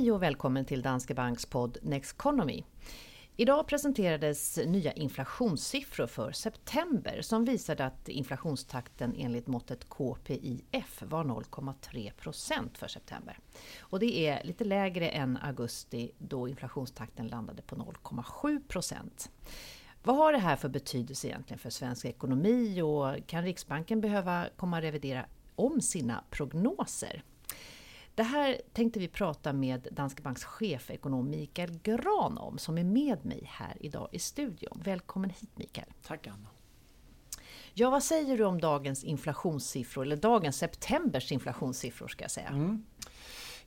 Hej och välkommen till Danske Banks podd Next Economy. Idag presenterades nya inflationssiffror för september som visade att inflationstakten enligt måttet KPIF var 0,3 procent för september. Och det är lite lägre än augusti då inflationstakten landade på 0,7 procent. Vad har det här för betydelse egentligen för svensk ekonomi och kan Riksbanken behöva komma revidera om sina prognoser? Det här tänkte vi prata med Danske Banks chefekonom Mikael Gran om, som är med mig här idag i studion. Välkommen hit Mikael! Tack Anna! Ja, vad säger du om dagens inflationssiffror, eller dagens septembers inflationssiffror ska jag säga? Mm.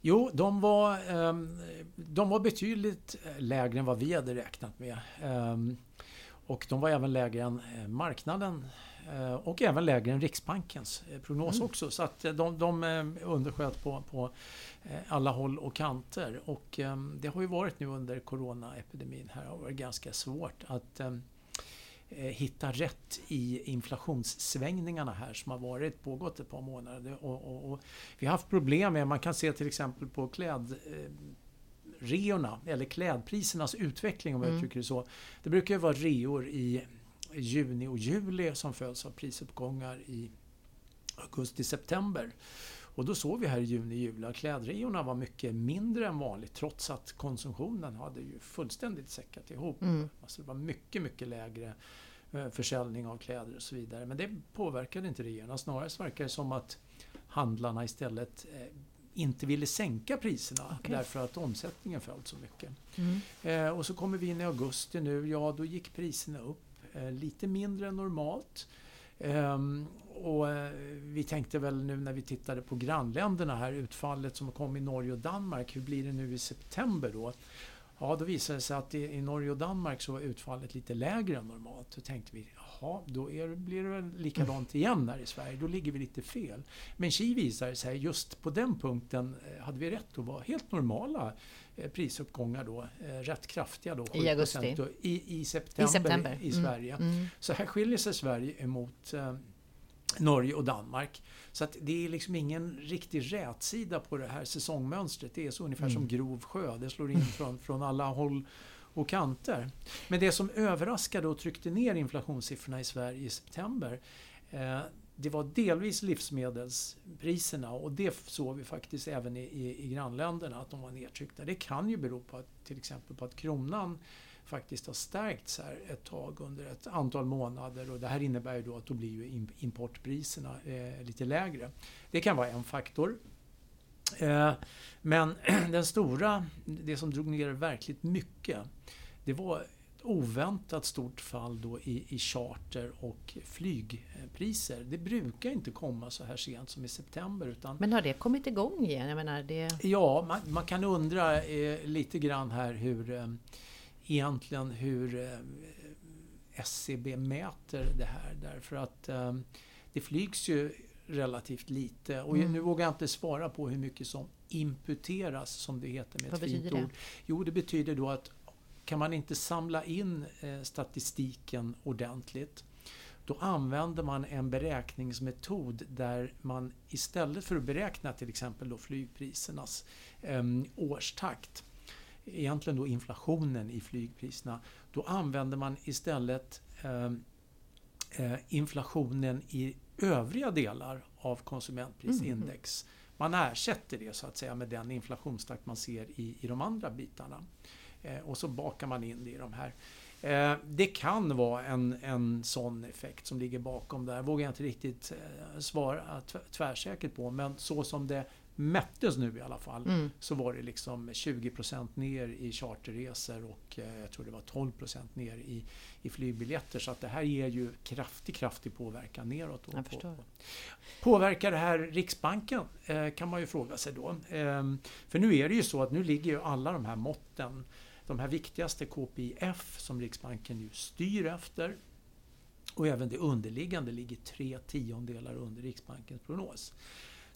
Jo, de var, ehm, de var betydligt lägre än vad vi hade räknat med. Ehm, och de var även lägre än eh, marknaden Eh, och även lägre än Riksbankens eh, prognos mm. också. Så att eh, de, de undersköt på, på alla håll och kanter. Och det har ju varit nu under coronaepidemin här har varit ganska svårt att hitta rätt i inflationssvängningarna här som har varit pågått ett par månader. Och, och, och vi har haft problem med, man kan se till exempel på kläd reorna, eller klädprisernas utveckling om jag mm. uttrycker det så. Det brukar ju vara reor i juni och juli som följs av prisuppgångar i augusti-september. Och då såg vi här i juni och juli att klädreorna var mycket mindre än vanligt trots att konsumtionen hade ju fullständigt säckat ihop. Mm. Alltså det var mycket, mycket lägre eh, försäljning av kläder och så vidare. Men det påverkade inte reorna. Snarare verkar det som att handlarna istället eh, inte ville sänka priserna okay. därför att omsättningen föll så mycket. Mm. Eh, och så kommer vi in i augusti nu, ja då gick priserna upp Eh, lite mindre än normalt. Ehm, och eh, vi tänkte väl nu när vi tittade på grannländerna här, utfallet som kom i Norge och Danmark, hur blir det nu i september då? Ja, då visade det sig att i, Norge och Danmark så var utfallet lite lägre än normalt. Då tänkte vi, jaha, då är, blir det väl likadant igen här i Sverige. Då ligger vi lite fel. Men Ki visade sig, just på den punkten eh, hade vi rätt att vara helt normala Eh, prisuppgångar då, eh, rätt kraftiga då, I augusti? Då, i, i, september i, september. i mm. Sverige. Mm. Så här skiljer sig Sverige emot Norge och Danmark. Så att det är liksom ingen riktig rätsida på det här säsongmönstret. Det är så ungefär mm. som grov sjö. Det slår in från, från alla håll och kanter. Men det som överraskade och tryckte ner inflationssiffrorna i Sverige i september eh, det var delvis livsmedelspriserna och det såg vi faktiskt även i, i, i grannländerna att de var nedtryckta. Det kan ju bero på att, till exempel på att kronan faktiskt har stärkts här ett tag under ett antal månader och det här innebär ju då att då blir ju importpriserna eh, lite lägre. Det kan vara en faktor. Eh, men den stora, det som drog ner verkligt mycket, det var oväntat stort fall då i, i charter och flygpriser. Det brukar inte komma så här sent som i september. Utan Men har det kommit igång igen? Jag menar, det... Ja, man, man kan undra eh, lite grann här hur eh, egentligen hur eh, SCB mäter det här. Därför att eh, det flygs ju relativt lite. Och mm. nu vågar jag inte svara på hur mycket som imputeras, som det heter med Vad ett fint ord. Jo, det betyder då att kan man inte samla in eh, statistiken ordentligt då använder man en beräkningsmetod där man istället för att beräkna till exempel då flygprisernas eh, årstakt, egentligen då inflationen i flygpriserna, då använder man istället eh, eh inflationen i övriga delar av konsumentprisindex. Mm. Man ersätter det så att säga med den inflationstakt man ser i, i de andra bitarna. Eh, och så bakar man in det i de här. Eh, det kan vara en, en sån effekt som ligger bakom där. vågar jag inte riktigt eh, svara tvärsäkert på. Men så som det mättes nu i alla fall mm. så var det liksom 20% ner i charterresor och jag tror det var 12% ner i, i flygbiljetter. Så att det här ger ju kraftig, kraftig påverkan neråt. Jag förstår. Påverkar det här Riksbanken? kan man ju fråga sig då. Ehm, för nu är det ju så att nu ligger ju alla de här måtten de här viktigaste KPIF som Riksbanken nu styr efter och även det underliggande ligger tre tiondelar under Riksbankens prognos.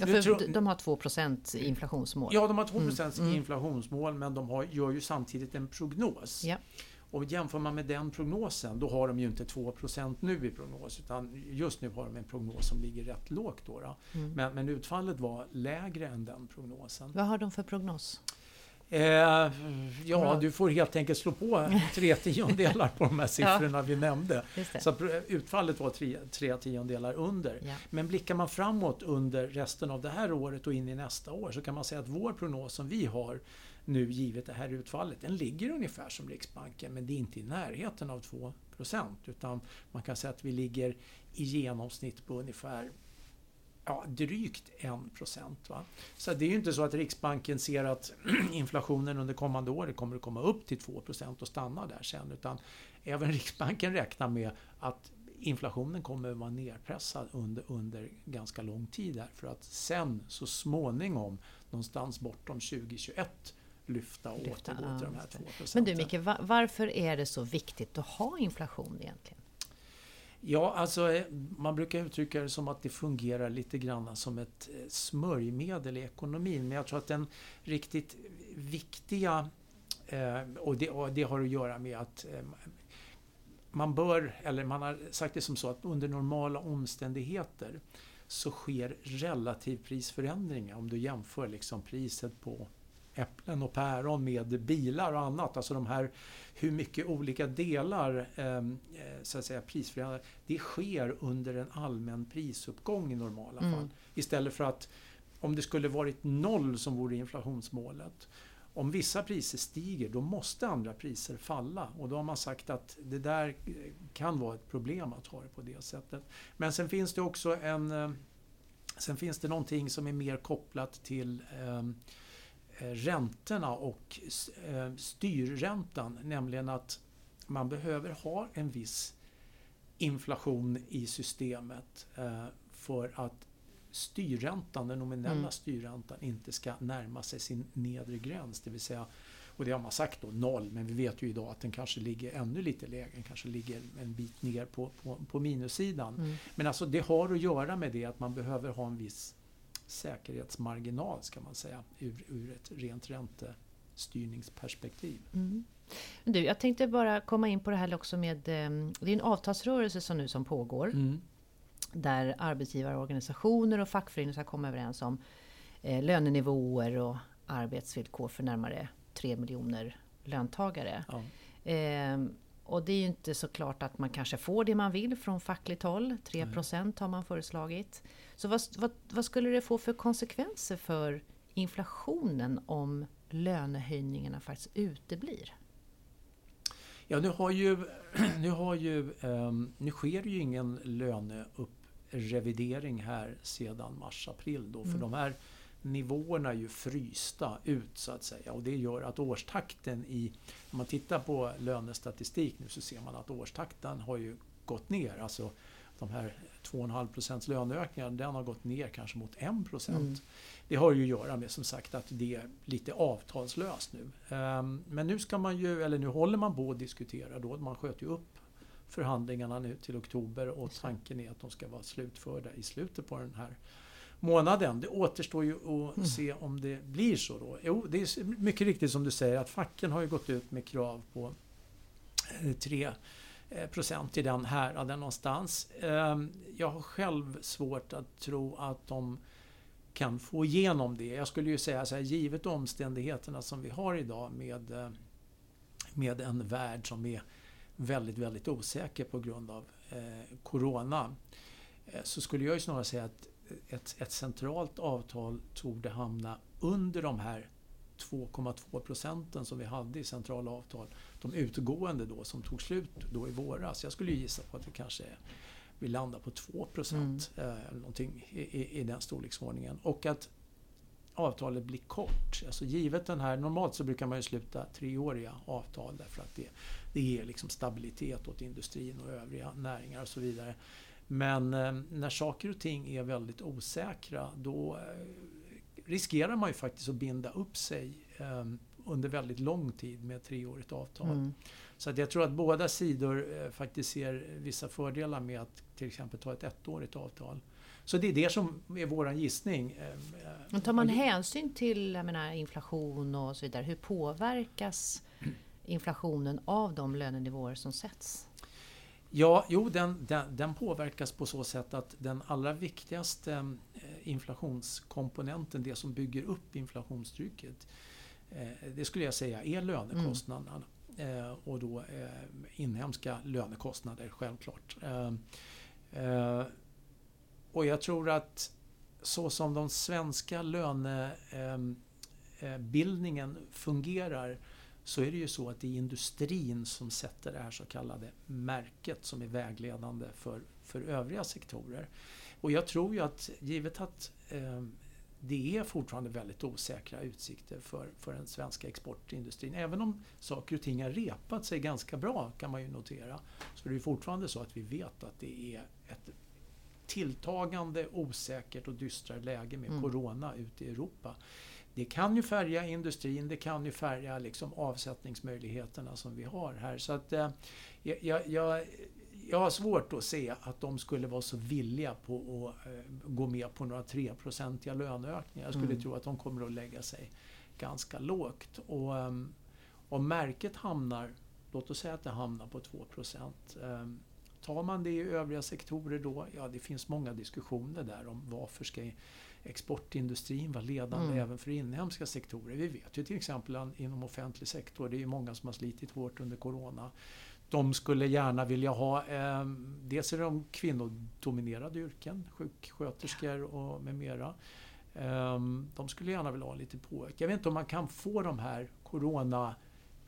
Ja, för tror, de har 2% inflationsmål. Ja, de har 2 mm. inflationsmål men de har, gör ju samtidigt en prognos. Ja. Och jämför man med den prognosen, då har de ju inte 2% nu i prognos utan just nu har de en prognos som ligger rätt lågt. Då, då. Mm. Men, men, utfallet var lägre än den prognosen. Vad har de för prognos? Eh, ja, du får helt enkelt slå på tre tiondelar på de här siffrorna ja. vi nämnde. Så utfallet var tre, tre tiondelar under. Ja. Men blickar man framåt under resten av det här året och in i nästa år så kan man säga att vår prognos som vi har nu givet det här utfallet, den ligger ungefär som Riksbanken men det är inte i närheten av 2% utan man kan säga att vi ligger i genomsnitt på ungefär ja, drygt 1 procent. Så det är ju inte så att Riksbanken ser att inflationen under kommande år kommer att komma upp till 2 procent och stanna där sen. Utan även Riksbanken räknar med att inflationen kommer att vara nerpressad under, under ganska lång tid här för att sen så småningom någonstans bortom 2021 lyfta och återgå till de här 2 procenten. Men du Micke, varför är det så viktigt att ha inflation egentligen? Ja, alltså eh, man brukar uttrycka det som att det fungerar lite grann som ett eh, smörjmedel i ekonomin. Men jag tror att den riktigt viktiga, eh, och det, och det har att göra med att man bör, eller man har sagt det som så att under normala omständigheter så sker relativprisförändringar om du jämför liksom priset på äpplen och päron med bilar och annat. Alltså de här hur mycket olika delar ehm, eh, så att säga, prisförändringar, det sker under en allmän prisuppgång i normala mm. fall. Istället för att om det skulle varit noll som vore inflationsmålet om vissa priser stiger, då måste andra priser falla. Och då har man sagt att det där kan vara ett problem att ha det på det sättet. Men sen finns det också en... Eh, sen finns det någonting som är mer kopplat till eh, Eh, räntorna och eh, styrräntan, nämligen att man behöver ha en viss inflation i systemet eh, för att styrräntan, den nominella mm. styrräntan, inte ska närma sig sin nedre gräns. Det vill säga, och det har man sagt då, noll, men vi vet ju idag att den kanske ligger ännu lite lägre, den kanske ligger en bit ner på, på, på minussidan. Mm. Men alltså det har att göra med det att man behöver ha en viss säkerhetsmarginal ska man säga ur, ur ett rent räntestyrningsperspektiv. Mm. Du, jag tänkte bara komma in på det här också med, ehm, det är en avtalsrörelse som nu som pågår. Mm. Där arbetsgivarorganisationer och fackföreningar ska komma överens om eh, lönenivåer och arbetsvillkor för närmare 3 miljoner löntagare. Ja. Eh, och det är ju inte så klart att man kanske får det man vill från fackligt håll. 3 procent har man föreslagit. Så vad, vad, vad, skulle det få för konsekvenser för inflationen om lönehöjningarna faktiskt uteblir? Ja, nu, har ju, nu, har ju, um, nu sker ju ingen löneupprevidering här sedan mars-april. Då, för mm. de här nivåerna är ju frysta ut så att säga. Och det gör att årstakten i... Om man tittar på lönestatistik nu så ser man att årstakten har ju gått ner. Alltså de här 2,5 procents löneökningar, den har gått ner kanske mot 1 procent. Mm. Det har ju att göra med som sagt att det är lite avtalslöst nu. Ehm, men nu ska man ju, eller nu håller man på att diskutera då, man sköt ju upp förhandlingarna nu till oktober och tanken är att de ska vara slutförda i slutet på den här månaden. Det återstår ju att mm. se om det blir så då. Jo, det är mycket riktigt som du säger att facken har ju gått ut med krav på eh, tre Eh, procent i den häraden någonstans. Ehm, jag har själv svårt att tro att de kan få igenom det. Jag skulle ju säga så här, givet omständigheterna som vi har idag med, eh, med en värld som är väldigt, väldigt osäker på grund av eh, Corona. Så skulle jag ju snarare säga att ett, ett centralt avtal tog hamna under de här 2,2 procenten som vi hade i centrala avtal. De utgående då som tog slut då i våras. Jag skulle gissa på att vi kanske vi landar på 2 procent. Mm. Eh, någonting i, i, i, den storleksordningen. Och att avtalet blir kort. Alltså givet den här, normalt så brukar man ju sluta treåriga avtal därför att det, det ger liksom stabilitet åt industrin och övriga näringar och så vidare. Men eh, när saker och ting är väldigt osäkra då eh, riskerar man ju faktiskt att binda upp sig um, under väldigt lång tid med ett treårigt avtal. Mm. Så att jag tror att båda sidor eh, faktiskt ser vissa fördelar med att till exempel ta ett ettårigt avtal. Så det är det som är vår gissning. Eh, Men tar man hänsyn till menar, inflation och så vidare, hur påverkas inflationen av de lönenivåer som sätts? Ja, jo, den, den, den, påverkas på så sätt att den allra viktigaste eh, inflationskomponenten, det som bygger upp inflationstrycket, eh, det skulle jag säga är lönekostnaderna. Mm. och då inhemska lönekostnader självklart. och jag tror att så som den svenska lönebildningen fungerar så är det ju så att det är industrin som sätter det här så kallade märket som är vägledande för, för övriga sektorer. Och jag tror ju att givet att eh, det är fortfarande väldigt osäkra utsikter för, för den svenska exportindustrin. Även om saker och ting har repat sig ganska bra kan man ju notera. Så är det fortfarande så att vi vet att det är ett tilltagande osäkert och dystrare läge med mm. Corona ute i Europa. Det kan ju färga industrin, det kan ju färga liksom avsättningsmöjligheterna som vi har här. Så att, eh, jag, jag, jag har svårt att se att de skulle vara så villiga på att eh, gå med på några 3-procentiga löneökningar. Jag skulle mm. tro att de kommer att lägga sig ganska lågt. Och um, om märket hamnar, låt oss säga att det hamnar på 2 procent. Um, tar man det i övriga sektorer då? Ja, det finns många diskussioner där om varför ska exportindustrin vara ledande mm. även för inhemska sektorer. Vi vet ju till exempel inom offentlig sektor, det är ju många som har slitit hårt under Corona. De skulle gärna vilja ha, eh, dels är de kvinnodominerade yrken, sjuksköterskor och med mera. Eh, de skulle gärna vilja ha lite påökt. Jag vet inte om man kan få de här Corona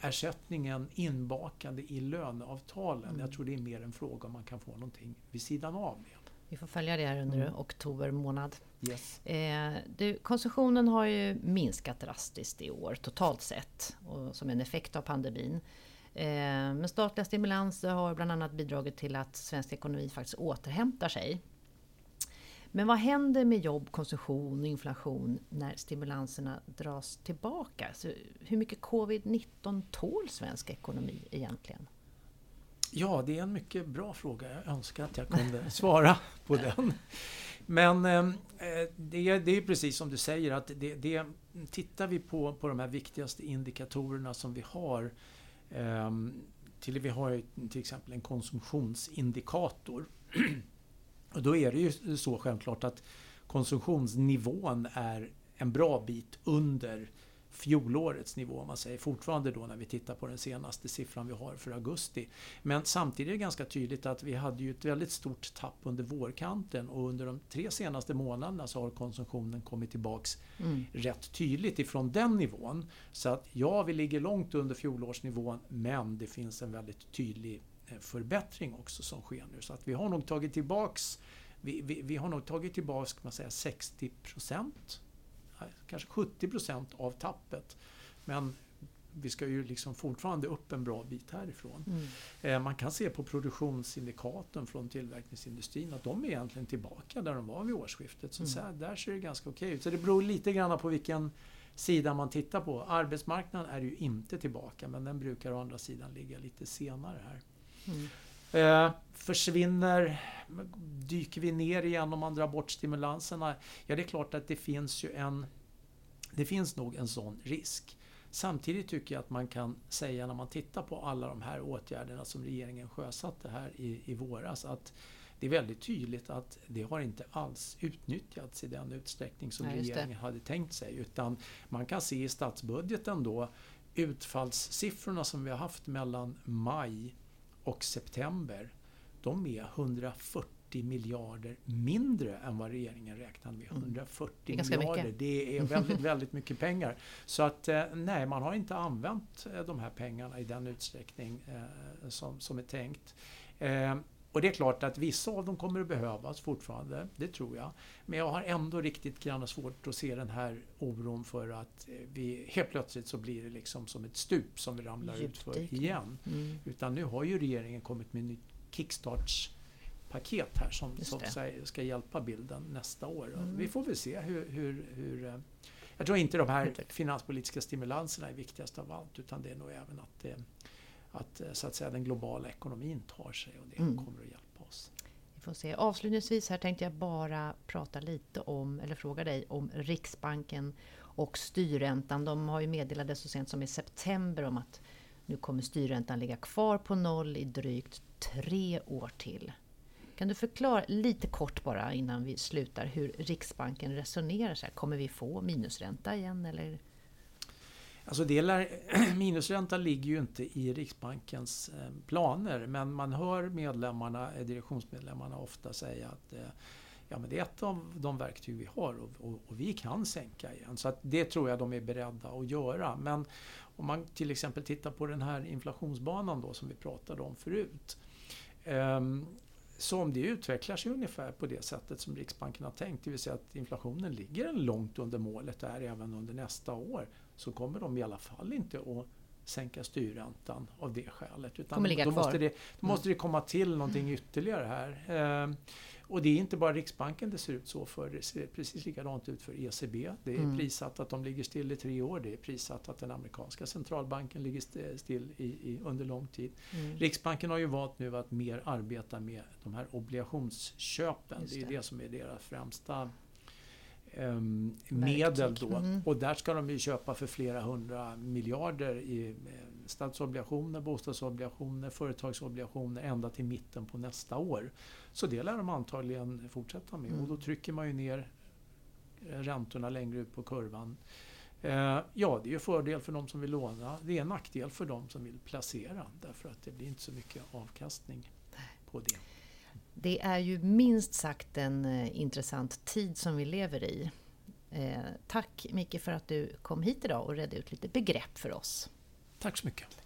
ersättningen inbakande i löneavtalen. Mm. Jag tror det är mer en fråga om man kan få någonting vid sidan av det. Vi får följa det här under mm. oktober månad. Yes. Eh, du, konsumtionen har ju minskat drastiskt i år totalt sett och som en effekt av pandemin. Eh, men statliga stimulanser har bland annat bidragit till att svensk ekonomi faktiskt återhämtar sig. Men vad händer med jobb, konsumtion och inflation när stimulanserna dras tillbaka? Så hur mycket covid-19 tål svensk ekonomi egentligen? Ja, det är en mycket bra fråga. Jag önskar att jag kunde svara på den. Men ehm, eh, det, det, är precis som du säger att det, det, tittar vi på, på de här viktigaste indikatorerna som vi har. Eh, till, vi har till exempel en konsumtionsindikator. Och då är det ju så självklart att konsumtionsnivån är en bra bit under fjolårets nivå om man säger. Fortfarande då när vi tittar på den senaste siffran vi har för augusti. Men samtidigt är det ganska tydligt att vi hade ju ett väldigt stort tapp under vårkanten och under de tre senaste månaderna så har konsumtionen kommit tillbaks mm. rätt tydligt ifrån den nivån. Så att ja, vi ligger långt under fjolårsnivån men det finns en väldigt tydlig eh, förbättring också som sker nu. Så att vi har nog tagit tillbaks vi, vi, vi har nog tagit tillbaks man säga, 60 procent kanske 70 procent av tappet. Men vi ska ju liksom fortfarande upp en bra bit härifrån. Mm. Eh, man kan se på produktionsindikatorn från tillverkningsindustrin att de är egentligen tillbaka där de var vid årsskiftet. Så, mm. så här, där ser det ganska okej ut. Så det beror lite grann på vilken sida man tittar på. Arbetsmarknaden är ju inte tillbaka men den brukar å andra sidan ligga lite senare här. Mm. Eh, försvinner, dyker vi ner igen om man drar bort stimulanserna? Ja, det är klart att det finns ju en... Det finns nog en sån risk. Samtidigt tycker jag att man kan säga när man tittar på alla de här åtgärderna som regeringen sjösatte här i, i våras att det är väldigt tydligt att det har inte alls utnyttjats i den utsträckning som Nej, regeringen hade tänkt sig. Utan man kan se i statsbudgeten då utfallssiffrorna som vi har haft mellan maj och september, de är 140 miljarder mindre än vad regeringen räknade med. 140 mm. det miljarder, mycket. det är väldigt, väldigt mycket pengar. Så att eh, nej, man har inte använt eh, de här pengarna i den utsträckning eh, som, som är tänkt. Eh, och det är klart att vissa av dem kommer att behövas fortfarande, det tror jag. Men jag har ändå riktigt grann svårt att se den här oron för att vi helt plötsligt så blir det liksom som ett stup som vi ramlar ut för igen. Mm. Utan nu har ju regeringen kommit med ett nytt kickstartspaket här som, som ska hjälpa bilden nästa år. Mm. Vi får väl se hur, hur, hur eh, jag tror inte de här finanspolitiska stimulanserna är viktigast av allt utan det är nog även att det att, eh, så att säga, den globala ekonomin tar sig och det mm. kommer att hjälpa oss. Vi får se. Avslutningsvis här tänkte jag bara prata lite om, eller fråga dig om Riksbanken och styrräntan. De har ju meddelade så sent som i september om att nu kommer styrräntan ligga kvar på noll i drygt tre år till. Kan du förklara lite kort bara innan vi slutar hur Riksbanken resonerar? Så här, kommer vi få minusränta igen eller? Alltså det minusränta ligger ju inte i Riksbankens eh, planer men man hör medlemmarna, eh, direktionsmedlemmarna ofta säga att eh, ja, men det är ett av de verktyg vi har och, och, och, vi kan sänka igen. Så att det tror jag de är beredda att göra. Men om man till exempel tittar på den här inflationsbanan då som vi pratade om förut. Um, så om det utvecklar sig ungefär på det sättet som Riksbanken har tänkt, det vill säga att inflationen ligger långt under målet där även under nästa år, så kommer de i alla fall inte att sänka styrräntan av det skälet. Utan då, då måste, det, då måste det komma till någonting mm. ytterligare här. Ehm, och det är inte bara Riksbanken det ser ut så för. Det ser precis likadant ut för ECB. Det är mm. prissatt att de ligger still i tre år. Det är prissatt att den amerikanska centralbanken ligger still i, i under lång tid. Mm. Riksbanken har ju valt nu att mer arbeta med de här obligationsköpen. Det. det är det som är deras främsta um, medel då. Mm. Och där ska de ju köpa för flera hundra miljarder i eh, statsobligationer, bostadsobligationer, företagsobligationer ända till mitten på nästa år. Så det lär de antagligen fortsätta med mm. och då trycker man ju ner räntorna längre ut på kurvan. Eh, ja, det är ju fördel för de som vill låna. Det är en nackdel för de som vill placera därför att det blir inte så mycket avkastning på det. Det är ju minst sagt en eh, intressant tid som vi lever i. Eh, tack Micke för att du kom hit idag och redde ut lite begrepp för oss. Tack så mycket.